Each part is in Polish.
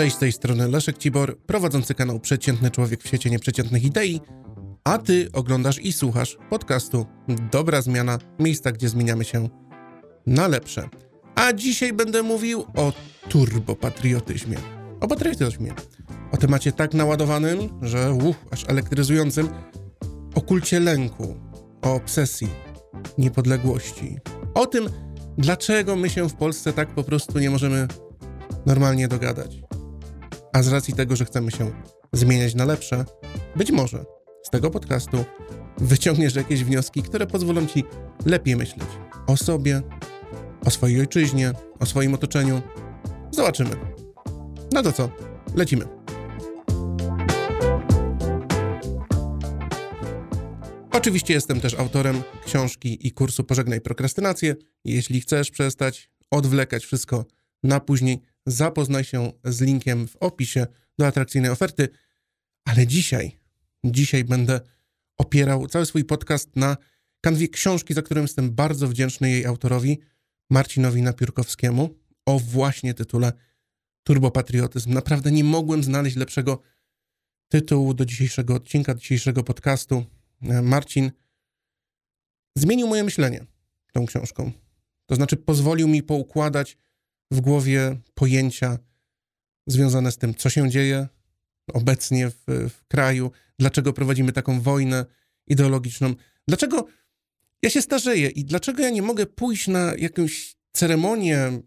Cześć, z tej strony Leszek Cibor, prowadzący kanał Przeciętny Człowiek w świecie nieprzeciętnych idei, a ty oglądasz i słuchasz podcastu Dobra Zmiana, miejsca, gdzie zmieniamy się na lepsze. A dzisiaj będę mówił o turbopatriotyzmie. O patriotyzmie. O temacie tak naładowanym, że uff, aż elektryzującym, o kulcie lęku, o obsesji, niepodległości. O tym, dlaczego my się w Polsce tak po prostu nie możemy normalnie dogadać. A z racji tego, że chcemy się zmieniać na lepsze, być może z tego podcastu wyciągniesz jakieś wnioski, które pozwolą ci lepiej myśleć o sobie, o swojej ojczyźnie, o swoim otoczeniu. Zobaczymy. No to co? Lecimy. Oczywiście jestem też autorem książki i kursu Pożegnaj prokrastynację. Jeśli chcesz przestać odwlekać wszystko na później, zapoznaj się z linkiem w opisie do atrakcyjnej oferty. Ale dzisiaj, dzisiaj będę opierał cały swój podcast na kanwie książki, za którą jestem bardzo wdzięczny jej autorowi, Marcinowi Napiórkowskiemu, o właśnie tytule Turbopatriotyzm. Naprawdę nie mogłem znaleźć lepszego tytułu do dzisiejszego odcinka, dzisiejszego podcastu. Marcin zmienił moje myślenie tą książką. To znaczy pozwolił mi poukładać w głowie pojęcia związane z tym, co się dzieje obecnie w, w kraju, dlaczego prowadzimy taką wojnę ideologiczną, dlaczego ja się starzeję i dlaczego ja nie mogę pójść na jakąś ceremonię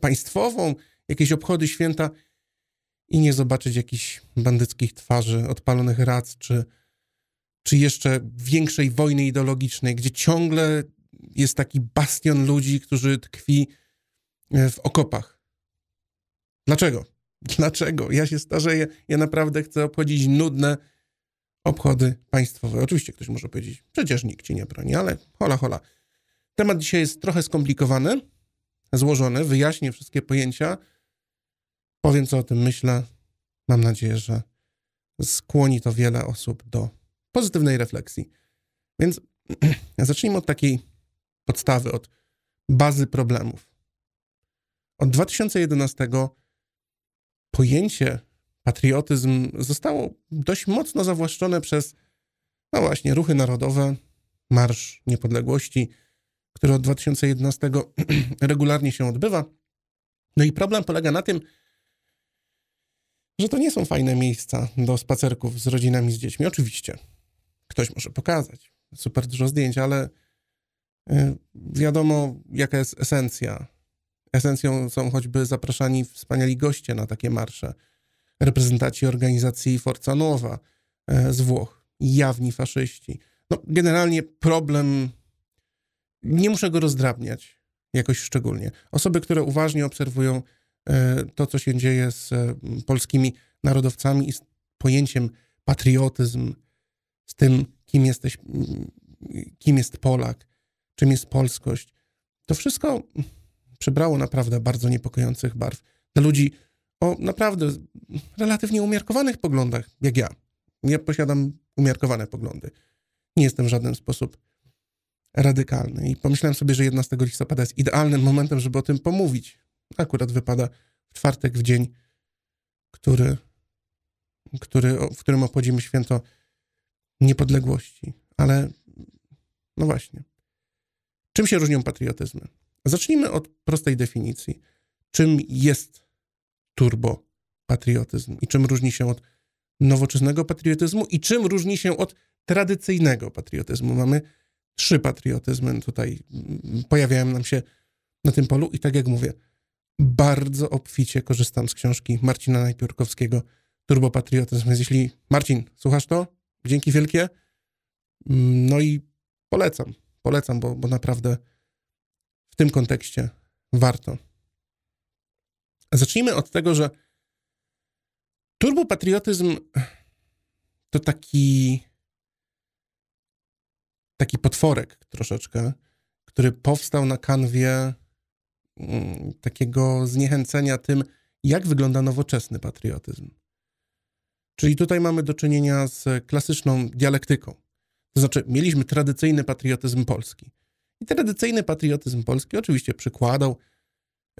państwową, jakieś obchody święta i nie zobaczyć jakichś bandyckich twarzy, odpalonych rac, czy, czy jeszcze większej wojny ideologicznej, gdzie ciągle jest taki bastion ludzi, którzy tkwi w okopach. Dlaczego? Dlaczego? Ja się starzeję, ja naprawdę chcę obchodzić nudne obchody państwowe. Oczywiście ktoś może powiedzieć, przecież nikt ci nie broni, ale hola, hola. Temat dzisiaj jest trochę skomplikowany, złożony, wyjaśnię wszystkie pojęcia, powiem co o tym myślę. Mam nadzieję, że skłoni to wiele osób do pozytywnej refleksji. Więc zacznijmy od takiej podstawy, od bazy problemów. Od 2011 pojęcie patriotyzm zostało dość mocno zawłaszczone przez, no właśnie, ruchy narodowe, Marsz Niepodległości, który od 2011 regularnie się odbywa. No i problem polega na tym, że to nie są fajne miejsca do spacerków z rodzinami, z dziećmi. Oczywiście, ktoś może pokazać super dużo zdjęć, ale y, wiadomo, jaka jest esencja Esencją są choćby zapraszani wspaniali goście na takie marsze, reprezentanci organizacji Forza Nowa e, z Włoch, jawni faszyści. No, generalnie problem, nie muszę go rozdrabniać jakoś szczególnie. Osoby, które uważnie obserwują e, to, co się dzieje z e, polskimi narodowcami i z pojęciem patriotyzm, z tym, kim jesteś, kim jest Polak, czym jest polskość, to wszystko przybrało naprawdę bardzo niepokojących barw. Dla ludzi o naprawdę relatywnie umiarkowanych poglądach, jak ja. Nie posiadam umiarkowane poglądy. Nie jestem w żaden sposób radykalny. I pomyślałem sobie, że 11 listopada jest idealnym momentem, żeby o tym pomówić. Akurat wypada w czwartek, w dzień, który, który, w którym obchodzimy święto niepodległości. Ale no właśnie. Czym się różnią patriotyzmy? Zacznijmy od prostej definicji. Czym jest turbopatriotyzm i czym różni się od nowoczesnego patriotyzmu i czym różni się od tradycyjnego patriotyzmu. Mamy trzy patriotyzmy tutaj mm, pojawiają nam się na tym polu i tak jak mówię, bardzo obficie korzystam z książki Marcina Najpiórkowskiego Turbopatriotyzm. Więc jeśli Marcin, słuchasz to? Dzięki wielkie. Mm, no i polecam, polecam, bo, bo naprawdę w tym kontekście warto. Zacznijmy od tego, że turbopatriotyzm to taki taki potworek troszeczkę, który powstał na kanwie mm, takiego zniechęcenia tym, jak wygląda nowoczesny patriotyzm. Czyli tutaj mamy do czynienia z klasyczną dialektyką. To znaczy, mieliśmy tradycyjny patriotyzm polski. I tradycyjny patriotyzm polski oczywiście przykładał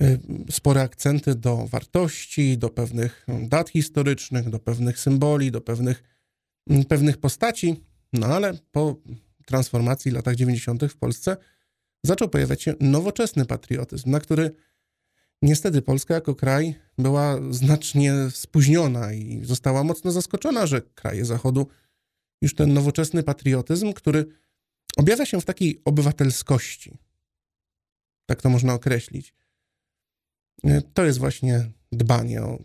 y, spore akcenty do wartości, do pewnych dat historycznych, do pewnych symboli, do pewnych, mm, pewnych postaci, no ale po transformacji w latach 90. w Polsce zaczął pojawiać się nowoczesny patriotyzm, na który niestety Polska jako kraj była znacznie spóźniona i została mocno zaskoczona, że kraje Zachodu już ten nowoczesny patriotyzm, który objawia się w takiej obywatelskości, tak to można określić. To jest właśnie dbanie o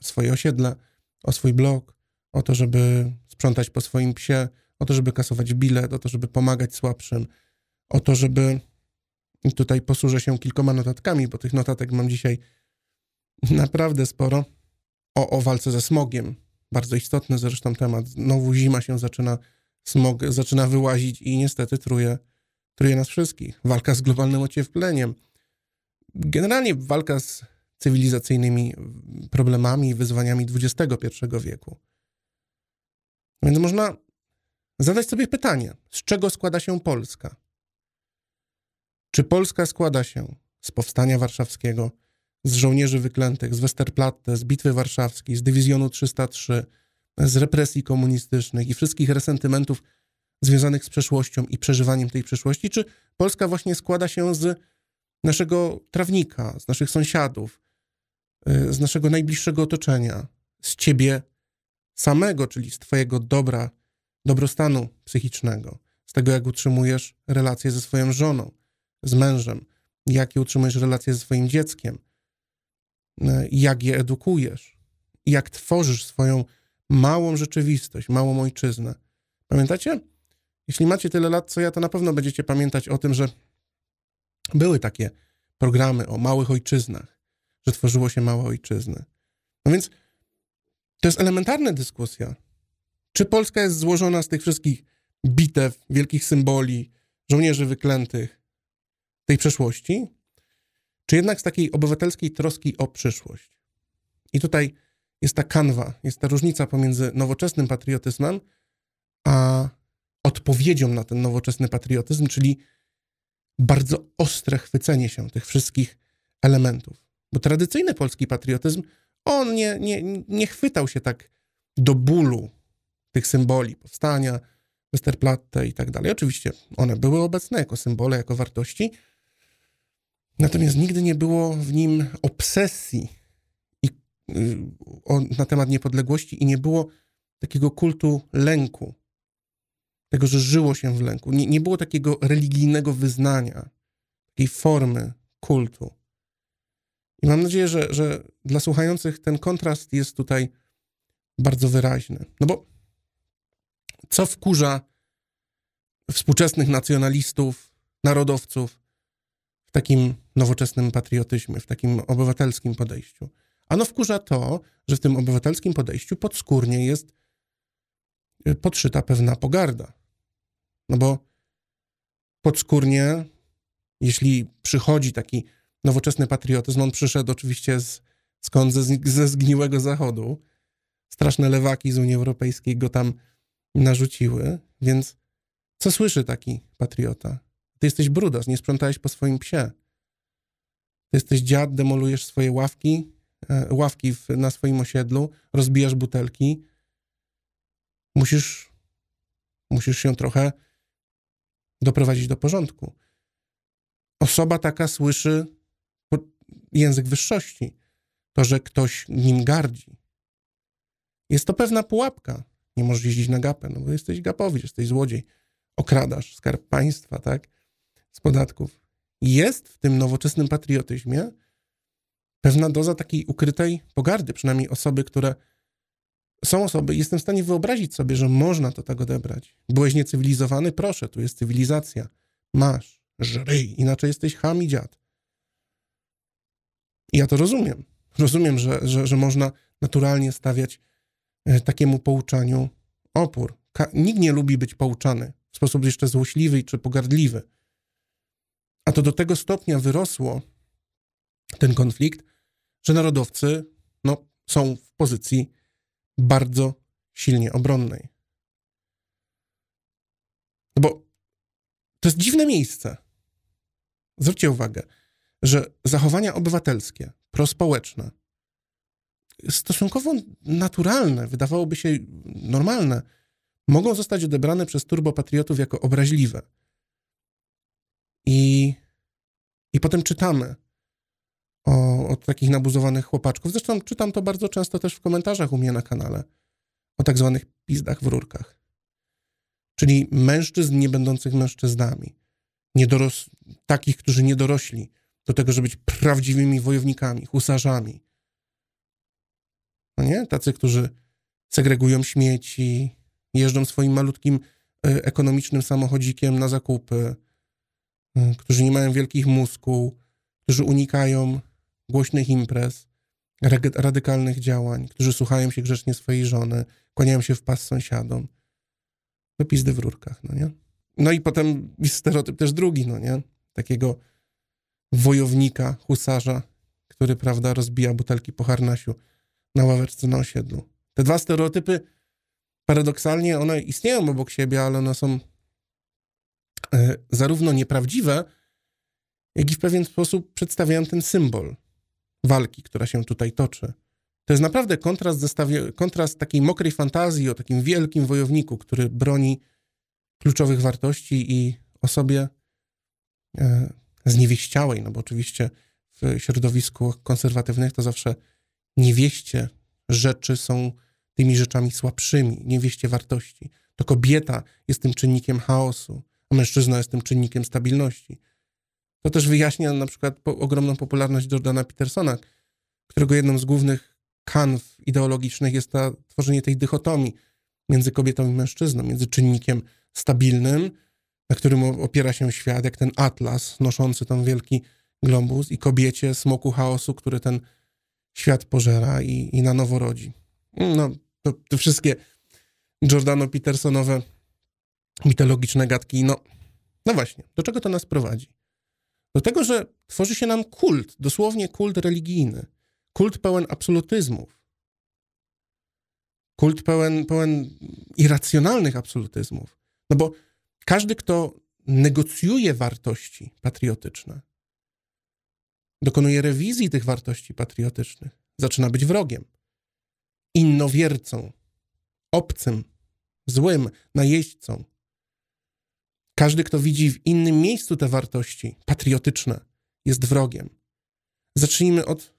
swoje osiedle, o swój blok, o to, żeby sprzątać po swoim psie, o to, żeby kasować bilet, o to, żeby pomagać słabszym, o to, żeby i tutaj posłużę się kilkoma notatkami, bo tych notatek mam dzisiaj naprawdę sporo. O, o walce ze smogiem. Bardzo istotny zresztą temat. Znowu zima się zaczyna, smog zaczyna wyłazić i niestety truje, truje nas wszystkich. Walka z globalnym ociepleniem. Generalnie walka z cywilizacyjnymi problemami i wyzwaniami XXI wieku. Więc można zadać sobie pytanie, z czego składa się Polska? Czy Polska składa się z powstania warszawskiego, z żołnierzy wyklętych, z Westerplatte, z Bitwy Warszawskiej, z Dywizjonu 303, z represji komunistycznych i wszystkich resentymentów związanych z przeszłością i przeżywaniem tej przeszłości? Czy Polska właśnie składa się z naszego trawnika, z naszych sąsiadów, y, z naszego najbliższego otoczenia, z ciebie samego, czyli z twojego dobra, dobrostanu psychicznego, z tego, jak utrzymujesz relacje ze swoją żoną, z mężem, jakie utrzymujesz relacje ze swoim dzieckiem, e, jak je edukujesz, jak tworzysz swoją małą rzeczywistość, małą ojczyznę. Pamiętacie? Jeśli macie tyle lat, co ja, to na pewno będziecie pamiętać o tym, że były takie programy o małych ojczyznach, że tworzyło się małe ojczyzny. No więc to jest elementarna dyskusja. Czy Polska jest złożona z tych wszystkich bitew, wielkich symboli, żołnierzy wyklętych, tej przeszłości, czy jednak z takiej obywatelskiej troski o przyszłość. I tutaj jest ta kanwa, jest ta różnica pomiędzy nowoczesnym patriotyzmem, a odpowiedzią na ten nowoczesny patriotyzm, czyli bardzo ostre chwycenie się tych wszystkich elementów. Bo tradycyjny polski patriotyzm, on nie, nie, nie chwytał się tak do bólu tych symboli powstania, Westerplatte i tak dalej. Oczywiście one były obecne jako symbole, jako wartości, Natomiast nigdy nie było w nim obsesji o, na temat niepodległości i nie było takiego kultu lęku, tego, że żyło się w lęku. Nie, nie było takiego religijnego wyznania, takiej formy kultu. I mam nadzieję, że, że dla słuchających ten kontrast jest tutaj bardzo wyraźny. No bo co wkurza współczesnych nacjonalistów, narodowców, w takim nowoczesnym patriotyzmie, w takim obywatelskim podejściu. Ano wkurza to, że w tym obywatelskim podejściu podskórnie jest y, podszyta pewna pogarda. No bo podskórnie, jeśli przychodzi taki nowoczesny patriotyzm, on przyszedł oczywiście z, skąd ze, ze zgniłego zachodu. Straszne lewaki z Unii Europejskiej go tam narzuciły, więc co słyszy taki patriota? Ty jesteś brudas, nie sprzątałeś po swoim psie. Ty jesteś dziad, demolujesz swoje ławki, ławki w, na swoim osiedlu, rozbijasz butelki. Musisz, musisz się trochę doprowadzić do porządku. Osoba taka słyszy język wyższości, to, że ktoś nim gardzi. Jest to pewna pułapka. Nie możesz jeździć na gapę, no bo jesteś gapowy, jesteś złodziej, okradasz skarb państwa, tak? z podatków. Jest w tym nowoczesnym patriotyzmie pewna doza takiej ukrytej pogardy, przynajmniej osoby, które są osoby, jestem w stanie wyobrazić sobie, że można to tak odebrać. Byłeś niecywilizowany? Proszę, tu jest cywilizacja. Masz, żryj, inaczej jesteś ham i dziad. Ja to rozumiem. Rozumiem, że, że, że można naturalnie stawiać e, takiemu pouczaniu opór. Ka nikt nie lubi być pouczany w sposób jeszcze złośliwy czy pogardliwy. A to do tego stopnia wyrosło ten konflikt, że narodowcy no, są w pozycji bardzo silnie obronnej. No bo to jest dziwne miejsce. Zwróćcie uwagę. że zachowania obywatelskie, prospołeczne, stosunkowo naturalne, wydawałoby się normalne, mogą zostać odebrane przez turbopatriotów jako obraźliwe. I, i potem czytamy o, o takich nabuzowanych chłopaczków. Zresztą czytam to bardzo często też w komentarzach u mnie na kanale. O tak zwanych pizdach w rurkach. Czyli mężczyzn nie będących mężczyznami. Niedoros takich, którzy nie dorośli do tego, żeby być prawdziwymi wojownikami, husarzami. No nie? Tacy, którzy segregują śmieci, jeżdżą swoim malutkim e, ekonomicznym samochodzikiem na zakupy, e, którzy nie mają wielkich muskuł, którzy unikają głośnych imprez, radykalnych działań, którzy słuchają się grzecznie swojej żony, kłaniają się w pas sąsiadom. No pizdy w rurkach, no nie? No i potem jest stereotyp też drugi, no nie? Takiego wojownika, husarza, który, prawda, rozbija butelki po harnasiu na ławeczce na osiedlu. Te dwa stereotypy, paradoksalnie, one istnieją obok siebie, ale one są e, zarówno nieprawdziwe, jak i w pewien sposób przedstawiają ten symbol walki, która się tutaj toczy. To jest naprawdę kontrast, zestawie, kontrast takiej mokrej fantazji o takim wielkim wojowniku, który broni kluczowych wartości i osobie e, zniewieściałej, no bo oczywiście w środowisku konserwatywnych to zawsze niewieście rzeczy są tymi rzeczami słabszymi, niewieście wartości. To kobieta jest tym czynnikiem chaosu, a mężczyzna jest tym czynnikiem stabilności. To też wyjaśnia na przykład po, ogromną popularność Jordana Petersona, którego jedną z głównych kanw ideologicznych jest ta, tworzenie tej dychotomii między kobietą i mężczyzną, między czynnikiem stabilnym, na którym opiera się świat, jak ten atlas noszący ten wielki globus i kobiecie, smoku chaosu, który ten świat pożera i, i na nowo rodzi. No, to, te wszystkie Giordano Petersonowe mitologiczne gadki, no, no właśnie, do czego to nas prowadzi? Do tego, że tworzy się nam kult, dosłownie kult religijny, kult pełen absolutyzmów, kult pełen, pełen irracjonalnych absolutyzmów. No bo każdy, kto negocjuje wartości patriotyczne, dokonuje rewizji tych wartości patriotycznych, zaczyna być wrogiem, innowiercą, obcym, złym, najeźdźcą. Każdy, kto widzi w innym miejscu te wartości patriotyczne, jest wrogiem. Zacznijmy od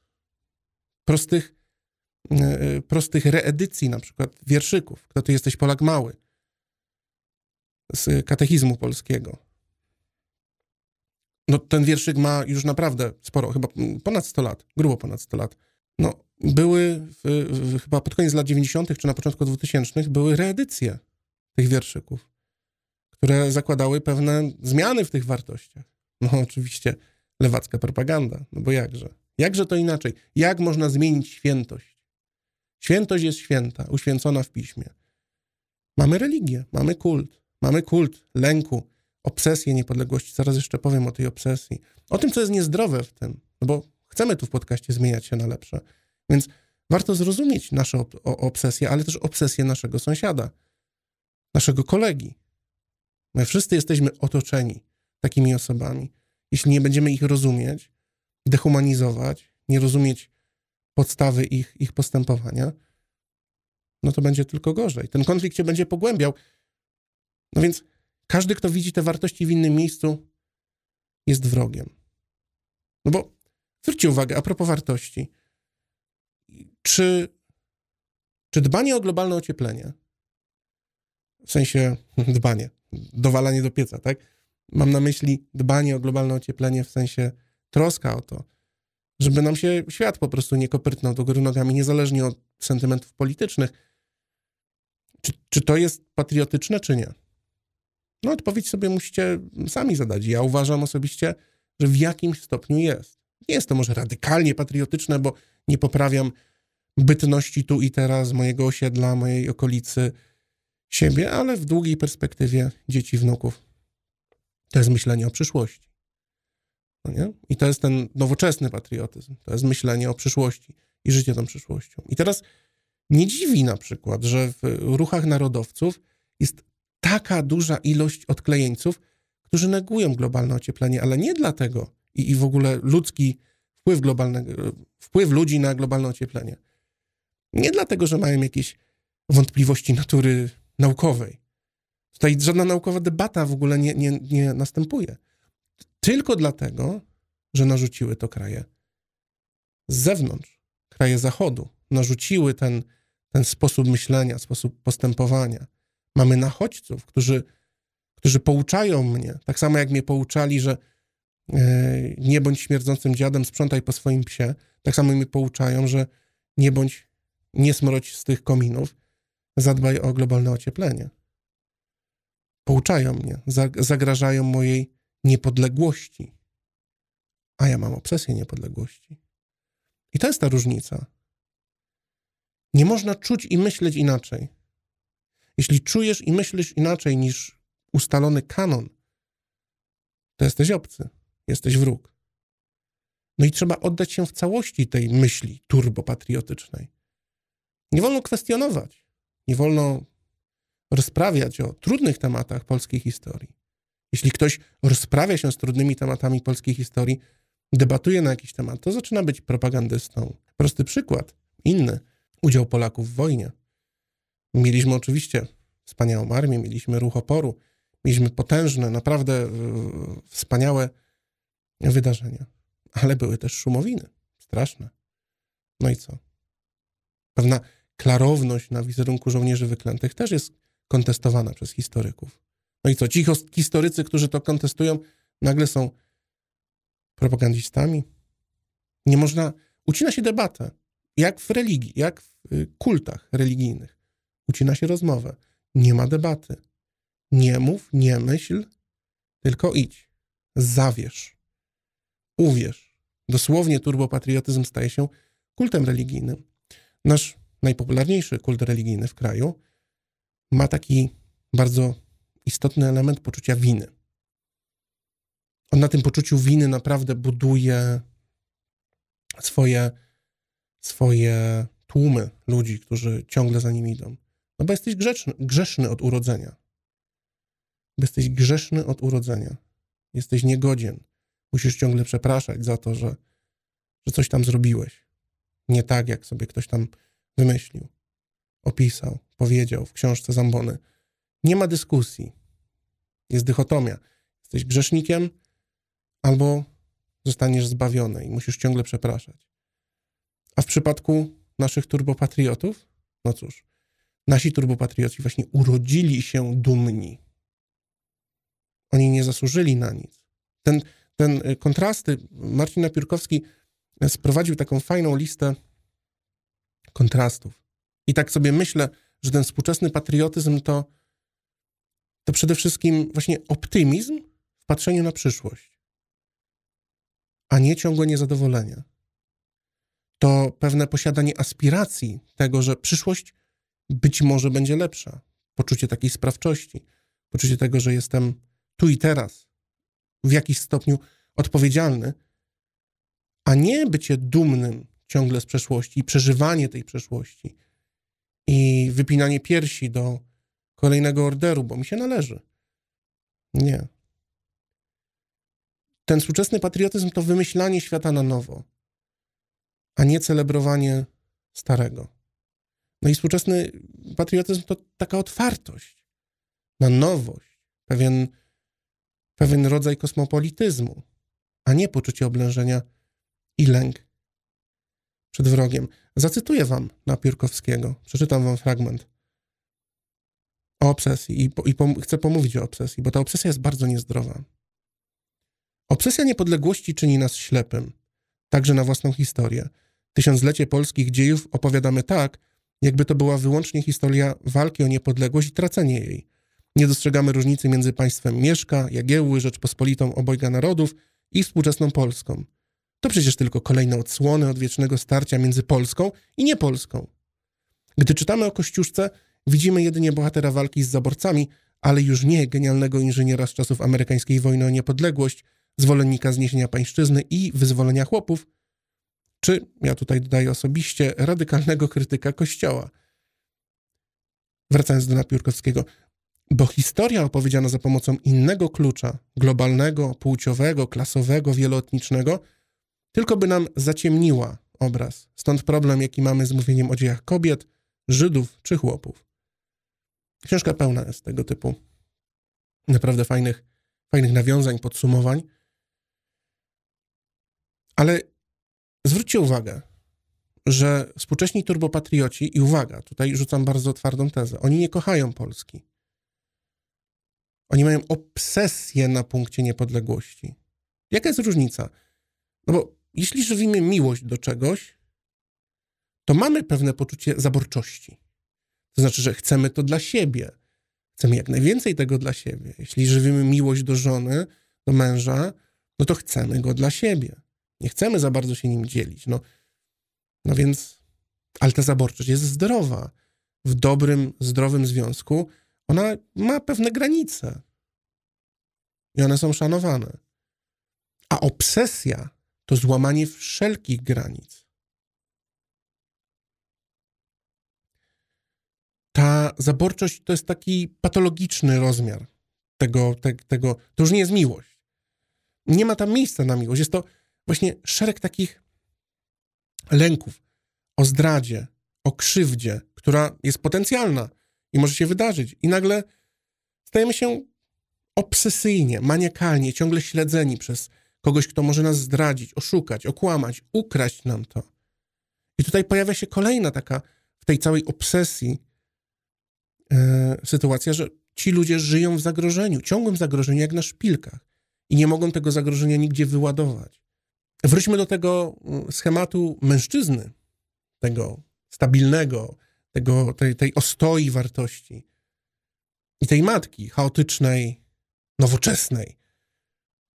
prostych, e, prostych reedycji, na przykład wierszyków. Kto ty jesteś Polak mały? Z katechizmu polskiego. No, ten wierszyk ma już naprawdę sporo, chyba ponad 100 lat, grubo ponad 100 lat. No, były w, w, chyba pod koniec lat 90., czy na początku 2000 były reedycje tych wierszyków, które zakładały pewne zmiany w tych wartościach. No, oczywiście lewacka propaganda, no bo jakże? Jakże to inaczej? Jak można zmienić świętość? Świętość jest święta, uświęcona w piśmie. Mamy religię, mamy kult, mamy kult lęku, obsesję niepodległości. Zaraz jeszcze powiem o tej obsesji. O tym, co jest niezdrowe w tym, no bo chcemy tu w podcaście zmieniać się na lepsze. Więc warto zrozumieć nasze ob obsesje, ale też obsesję naszego sąsiada, naszego kolegi. My wszyscy jesteśmy otoczeni takimi osobami. Jeśli nie będziemy ich rozumieć, dehumanizować, nie rozumieć podstawy ich, ich postępowania, no to będzie tylko gorzej. Ten konflikt się będzie pogłębiał. No więc każdy, kto widzi te wartości w innym miejscu, jest wrogiem. No bo zwróćcie uwagę, a propos wartości. Czy, czy dbanie o globalne ocieplenie, w sensie dbanie, dowalanie do pieca, tak? Mam na myśli dbanie o globalne ocieplenie w sensie troska o to, żeby nam się świat po prostu nie kopyrtnął do góry nogami, niezależnie od sentymentów politycznych. Czy, czy to jest patriotyczne, czy nie? No odpowiedź sobie musicie sami zadać. Ja uważam osobiście, że w jakimś stopniu jest. Nie jest to może radykalnie patriotyczne, bo nie poprawiam bytności tu i teraz mojego osiedla, mojej okolicy, siebie, ale w długiej perspektywie dzieci, wnuków. To jest myślenie o przyszłości. No nie? I to jest ten nowoczesny patriotyzm. To jest myślenie o przyszłości i życie tą przyszłością. I teraz nie dziwi na przykład, że w ruchach narodowców jest taka duża ilość odklejeńców, którzy negują globalne ocieplenie, ale nie dlatego, i, i w ogóle ludzki wpływ globalnego, wpływ ludzi na globalne ocieplenie. Nie dlatego, że mają jakieś wątpliwości natury naukowej. Tutaj żadna naukowa debata w ogóle nie, nie, nie następuje. Tylko dlatego, że narzuciły to kraje z zewnątrz, kraje Zachodu. Narzuciły ten, ten sposób myślenia, sposób postępowania. Mamy nachodźców, którzy, którzy pouczają mnie, tak samo jak mnie pouczali, że e, nie bądź śmierdzącym dziadem, sprzątaj po swoim psie. Tak samo mnie pouczają, że nie bądź, nie smrodź z tych kominów, zadbaj o globalne ocieplenie. Pouczają mnie, zagrażają mojej niepodległości. A ja mam obsesję niepodległości. I to jest ta różnica. Nie można czuć i myśleć inaczej. Jeśli czujesz i myślisz inaczej niż ustalony kanon, to jesteś obcy, jesteś wróg. No i trzeba oddać się w całości tej myśli turbopatriotycznej. Nie wolno kwestionować, nie wolno rozprawiać o trudnych tematach polskiej historii. Jeśli ktoś rozprawia się z trudnymi tematami polskiej historii, debatuje na jakiś temat, to zaczyna być propagandystą. Prosty przykład, inny, udział Polaków w wojnie. Mieliśmy oczywiście wspaniałą armię, mieliśmy ruch oporu, mieliśmy potężne, naprawdę wspaniałe wydarzenia, ale były też szumowiny, straszne. No i co? Pewna klarowność na wizerunku żołnierzy wyklętych też jest kontestowana przez historyków. No i co? Ci historycy, którzy to kontestują, nagle są propagandistami. Nie można, ucina się debatę, jak w religii, jak w y, kultach religijnych. Ucina się rozmowę. Nie ma debaty. Nie mów, nie myśl, tylko idź. Zawierz. Uwierz. Dosłownie turbopatriotyzm staje się kultem religijnym. Nasz najpopularniejszy kult religijny w kraju ma taki bardzo istotny element poczucia winy. On na tym poczuciu winy naprawdę buduje swoje, swoje tłumy ludzi, którzy ciągle za nim idą. No bo jesteś grzeczny, grzeszny od urodzenia. Jesteś grzeszny od urodzenia. Jesteś niegodzien. Musisz ciągle przepraszać za to, że, że coś tam zrobiłeś. Nie tak, jak sobie ktoś tam wymyślił, opisał, powiedział w książce Zambony. Nie ma dyskusji. Jest dychotomia. Jesteś grzesznikiem albo zostaniesz zbawiony i musisz ciągle przepraszać. A w przypadku naszych turbopatriotów, no cóż, nasi turbopatrioci właśnie urodzili się dumni. Oni nie zasłużyli na nic. Ten, ten y, kontrasty, Marcin Napiórkowski sprowadził taką fajną listę kontrastów. I tak sobie myślę, że ten współczesny patriotyzm to, to przede wszystkim właśnie optymizm w patrzeniu na przyszłość, a nie ciągłe niezadowolenie. To pewne posiadanie aspiracji tego, że przyszłość być może będzie lepsza. Poczucie takiej sprawczości, poczucie tego, że jestem tu i teraz, w jakiś stopniu odpowiedzialny, a nie bycie dumnym ciągle z przeszłości i przeżywanie tej przeszłości i wypinanie piersi do kolejnego orderu, bo mi się należy. Nie. Ten współczesny patriotyzm to wymyślanie świata na nowo, a nie celebrowanie starego. No i współczesny patriotyzm to taka otwartość na nowość, pewien, pewien rodzaj kosmopolityzmu, a nie poczucie oblężenia i lęk przed wrogiem. Zacytuję wam Napiórkowskiego, przeczytam wam fragment o obsesji i, po, i pom chcę pomówić o obsesji, bo ta obsesja jest bardzo niezdrowa. Obsesja niepodległości czyni nas ślepym, także na własną historię. Tysiąclecie polskich dziejów opowiadamy tak, jakby to była wyłącznie historia walki o niepodległość i tracenie jej. Nie dostrzegamy różnicy między państwem Mieszka, Jagiełły, Rzeczpospolitą obojga narodów i współczesną Polską. To przecież tylko kolejne odsłony odwiecznego starcia między Polską i niepolską. Gdy czytamy o Kościuszce, widzimy jedynie bohatera walki z zaborcami, ale już nie genialnego inżyniera z czasów amerykańskiej wojny o niepodległość, zwolennika zniesienia pańszczyzny i wyzwolenia chłopów, czy, ja tutaj dodaję osobiście, radykalnego krytyka Kościoła. Wracając do Napiórkowskiego, Bo historia opowiedziana za pomocą innego klucza, globalnego, płciowego, klasowego, wieloetnicznego, tylko by nam zaciemniła obraz. Stąd problem, jaki mamy z mówieniem o dziejach kobiet, Żydów czy chłopów. Książka pełna jest tego typu naprawdę fajnych, fajnych nawiązań, podsumowań. Ale zwróćcie uwagę, że współcześni turbopatrioci, i uwaga, tutaj rzucam bardzo twardą tezę, oni nie kochają Polski. Oni mają obsesję na punkcie niepodległości. Jaka jest różnica? No bo jeśli żywimy miłość do czegoś, to mamy pewne poczucie zaborczości. To znaczy, że chcemy to dla siebie. Chcemy jak najwięcej tego dla siebie. Jeśli żywimy miłość do żony, do męża, no to chcemy go dla siebie. Nie chcemy za bardzo się nim dzielić. No, no więc, ale ta zaborczość jest zdrowa. W dobrym, zdrowym związku ona ma pewne granice. I one są szanowane. A obsesja to złamanie wszelkich granic. Ta zaborczość to jest taki patologiczny rozmiar tego, te, tego. To już nie jest miłość. Nie ma tam miejsca na miłość. Jest to właśnie szereg takich lęków o zdradzie, o krzywdzie, która jest potencjalna i może się wydarzyć. I nagle stajemy się obsesyjnie, maniakalnie, ciągle śledzeni przez kogoś, kto może nas zdradzić, oszukać, okłamać, ukraść nam to. I tutaj pojawia się kolejna taka w tej całej obsesji e, sytuacja, że ci ludzie żyją w zagrożeniu, ciągłym zagrożeniu, jak na szpilkach i nie mogą tego zagrożenia nigdzie wyładować. Wróćmy do tego mm, schematu mężczyzny, tego stabilnego, tego, tej, tej ostoi wartości i tej matki chaotycznej, nowoczesnej.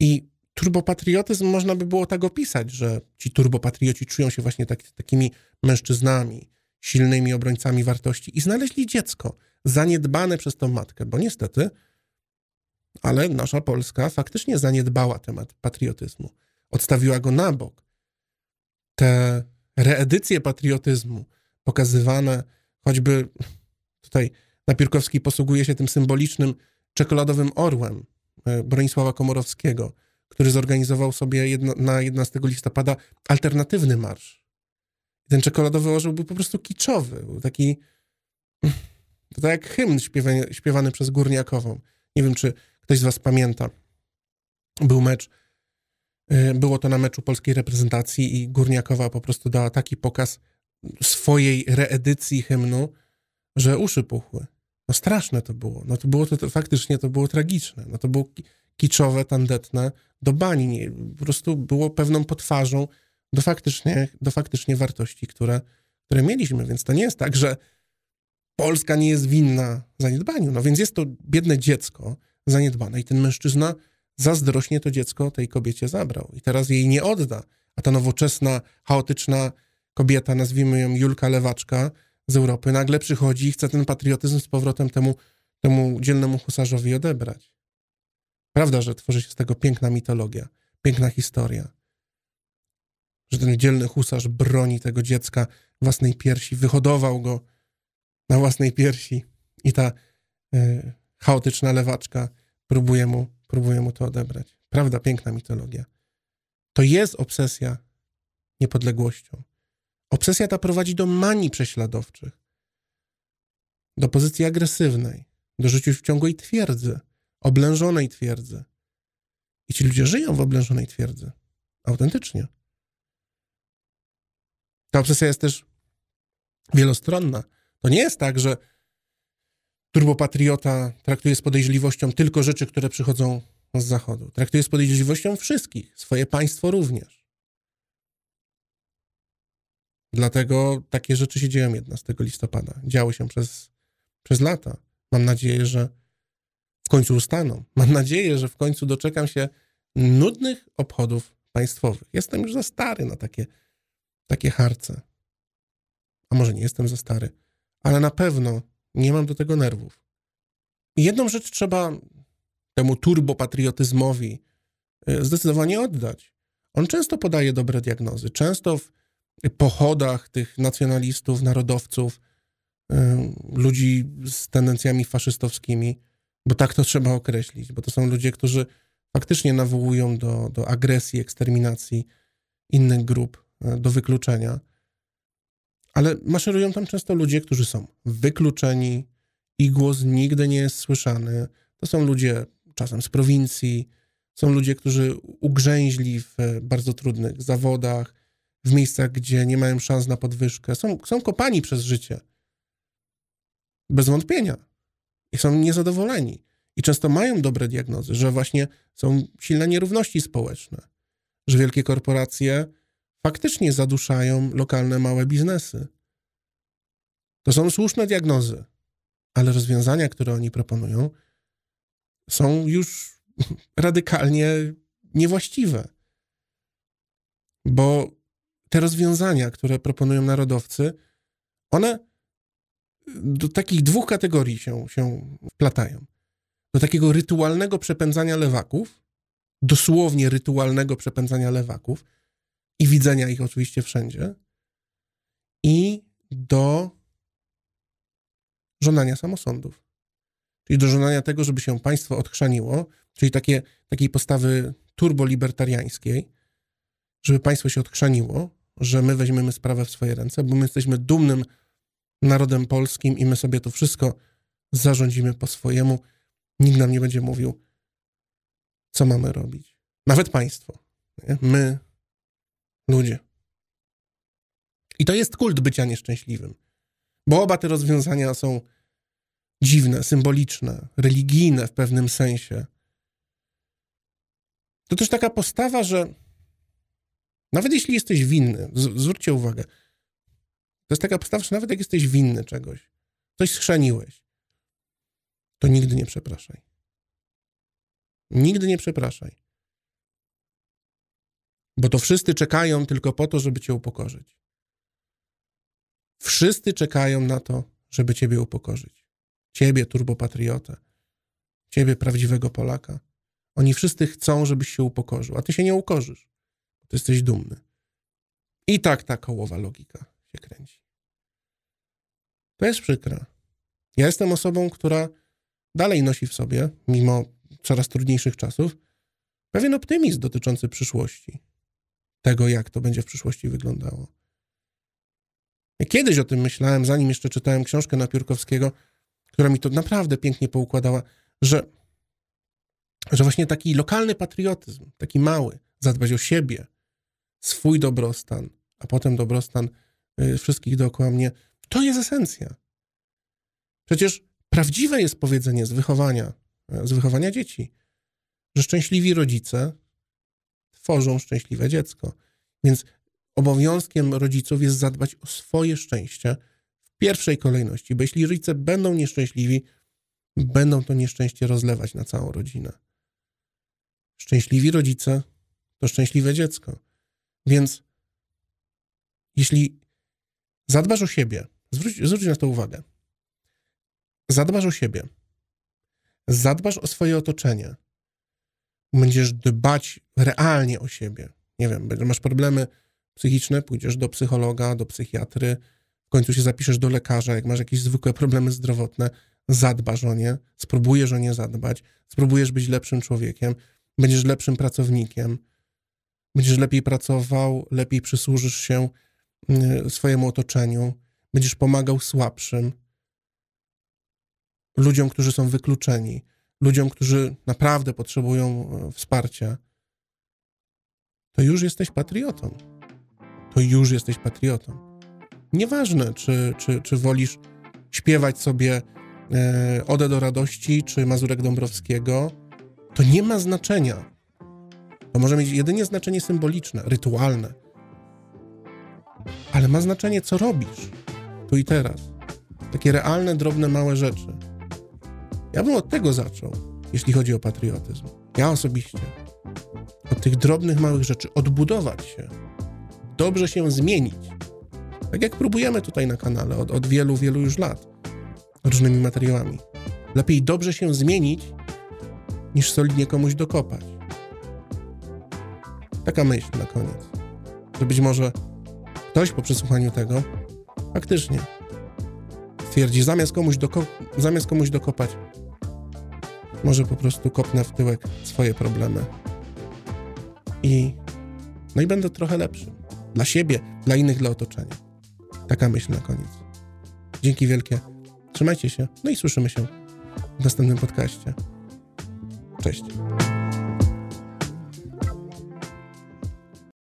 I turbopatriotyzm można by było tak opisać, że ci turbopatrioci czują się właśnie tak, takimi mężczyznami, silnymi obrońcami wartości i znaleźli dziecko zaniedbane przez tą matkę, bo niestety, ale nasza Polska faktycznie zaniedbała temat patriotyzmu. Odstawiła go na bok. Te reedycje patriotyzmu pokazywane, choćby tutaj Napierkowski posługuje się tym symbolicznym czekoladowym orłem e, Bronisława Komorowskiego, który zorganizował sobie na 11 listopada alternatywny marsz. ten czekoladowy orzeł był po prostu kiczowy, był taki to tak jak hymn śpiewany, śpiewany przez Górniakową. Nie wiem, czy ktoś z was pamięta. Był mecz, e, było to na meczu polskiej reprezentacji i Górniakowa po prostu dała taki pokaz swojej reedycji hymnu, że uszy puchły. No straszne to było. No to było to, to faktycznie to było tragiczne. No to było kiczowe, tandetne, do bani. Po prostu było pewną potwarzą do faktycznie, do faktycznie wartości, które, które mieliśmy. Więc to nie jest tak, że Polska nie jest winna zaniedbaniu. No więc jest to biedne dziecko zaniedbane i ten mężczyzna zazdrośnie to dziecko tej kobiecie zabrał i teraz jej nie odda. A ta nowoczesna, chaotyczna kobieta, nazwijmy ją Julka Lewaczka z Europy, nagle przychodzi i chce ten patriotyzm z powrotem temu, temu dzielnemu husarzowi odebrać. Prawda, że tworzy się z tego piękna mitologia, piękna historia. Że ten dzielny husarz broni tego dziecka własnej piersi, wyhodował go na własnej piersi i ta y, chaotyczna lewaczka próbuje mu, próbuje mu to odebrać. Prawda, piękna mitologia. To jest obsesja niepodległością. Obsesja ta prowadzi do manii prześladowczych, do pozycji agresywnej, do życia w ciągłej twierdzy, oblężonej twierdzy. I ci ludzie żyją w oblężonej twierdzy. Autentycznie. Ta obsesja jest też wielostronna. To nie jest tak, że turbopatriota traktuje z podejrzliwością tylko rzeczy, które przychodzą z Zachodu. Traktuje z podejrzliwością wszystkich, swoje państwo również. Dlatego takie rzeczy się dzieją 11 listopada. Działy się przez, przez lata. Mam nadzieję, że w końcu ustaną. Mam nadzieję, że w końcu doczekam się nudnych obchodów państwowych. Jestem już za stary na takie, takie harce. A może nie jestem za stary ale na pewno nie mam do tego nerwów. I jedną rzecz trzeba temu turbopatriotyzmowi e, zdecydowanie oddać. On często podaje dobre diagnozy. Często w pochodach tych nacjonalistów, narodowców, e, ludzi z tendencjami faszystowskimi, bo tak to trzeba określić, bo to są ludzie, którzy faktycznie nawołują do, do agresji, eksterminacji innych grup, e, do wykluczenia. Ale maszerują tam często ludzie, którzy są wykluczeni, i głos nigdy nie jest słyszany. To są ludzie czasem z prowincji, są ludzie, którzy ugrzęźli w bardzo trudnych zawodach, w miejscach, gdzie nie mają szans na podwyżkę. Są, są kopani przez życie. Bez wątpienia. I są niezadowoleni. I często mają dobre diagnozy, że właśnie są silne nierówności społeczne, że wielkie korporacje faktycznie zaduszają lokalne małe biznesy. To są słuszne diagnozy, ale rozwiązania, które oni proponują, są już radykalnie niewłaściwe. Bo te rozwiązania, które proponują narodowcy, one do takich dwóch kategorii się, się wplatają. Do takiego rytualnego przepędzania lewaków, dosłownie rytualnego przepędzania lewaków i widzenia ich oczywiście wszędzie, i do żądania samosądów. Czyli do żądania tego, żeby się państwo odchrzaniło, czyli takie, takiej postawy turbolibertariańskiej, żeby państwo się odchrzaniło, że my weźmiemy sprawę w swoje ręce, bo my jesteśmy dumnym narodem polskim i my sobie to wszystko zarządzimy po swojemu. Nikt nam nie będzie mówił, co mamy robić. Nawet państwo. Nie? My, ludzie. I to jest kult bycia nieszczęśliwym. Bo oba te rozwiązania są dziwne, symboliczne, religijne w pewnym sensie. To też taka postawa, że nawet jeśli jesteś winny, zwróćcie uwagę, to jest taka postawa, że nawet jak jesteś winny czegoś, coś schrzeniłeś, to nigdy nie przepraszaj. Nigdy nie przepraszaj. Bo to wszyscy czekają tylko po to, żeby cię upokorzyć. Wszyscy czekają na to, żeby ciebie upokorzyć. Ciebie, turbopatriotę. Ciebie, prawdziwego Polaka. Oni wszyscy chcą, żebyś się upokorzył, a ty się nie ukorzysz. Ty jesteś dumny. I tak ta kołowa logika się kręci. To jest przykre. Ja jestem osobą, która dalej nosi w sobie, mimo coraz trudniejszych czasów, pewien optymizm dotyczący przyszłości. Tego, jak to będzie w przyszłości wyglądało. Ja kiedyś o tym myślałem, zanim jeszcze czytałem książkę Napiórkowskiego, która mi to naprawdę pięknie poukładała, że, że właśnie taki lokalny patriotyzm, taki mały, zadbać o siebie, swój dobrostan, a potem dobrostan y, wszystkich dookoła mnie, to jest esencja. Przecież prawdziwe jest powiedzenie z wychowania, z wychowania dzieci, że szczęśliwi rodzice tworzą szczęśliwe dziecko. Więc obowiązkiem rodziców jest zadbać o swoje szczęście w pierwszej kolejności, bo jeśli rodzice będą nieszczęśliwi, będą to nieszczęście rozlewać na całą rodzinę. Szczęśliwi rodzice to szczęśliwe dziecko. Więc jeśli zadbasz o siebie, zwróć, zwróć na to uwagę, zadbasz o siebie, zadbasz o swoje otoczenie, będziesz dbać realnie o siebie, nie wiem, masz problemy psychiczne, pójdziesz do psychologa, do psychiatry, w końcu się zapiszesz do lekarza, jak masz jakieś zwykłe problemy zdrowotne, zadbasz o nie, spróbujesz o nie zadbać, spróbujesz być lepszym człowiekiem, będziesz lepszym pracownikiem, będziesz lepiej pracował, lepiej przysłużysz się y, swojemu otoczeniu, będziesz pomagał słabszym, ludziom, którzy są wykluczeni, ludziom, którzy naprawdę potrzebują e, wsparcia, to już jesteś patriotą. To już jesteś patriotą. Nieważne, czy, czy, czy wolisz śpiewać sobie e, Odę do radości, czy Mazurek Dąbrowskiego, to nie ma znaczenia. To może mieć jedynie znaczenie symboliczne, rytualne. Ale ma znaczenie, co robisz tu i teraz. Takie realne, drobne, małe rzeczy. Ja bym od tego zaczął, jeśli chodzi o patriotyzm. Ja osobiście. Od tych drobnych, małych rzeczy. Odbudować się. Dobrze się zmienić. Tak jak próbujemy tutaj na kanale od, od wielu, wielu już lat. Różnymi materiałami. Lepiej dobrze się zmienić, niż solidnie komuś dokopać. Taka myśl na koniec. Że być może ktoś po przesłuchaniu tego faktycznie stwierdzi, zamiast komuś, doko zamiast komuś dokopać, może po prostu kopnę w tyłek swoje problemy. I no i będę trochę lepszy. Dla siebie, dla innych, dla otoczenia. Taka myśl na koniec. Dzięki wielkie. Trzymajcie się. No i słyszymy się w następnym podcaście. Cześć.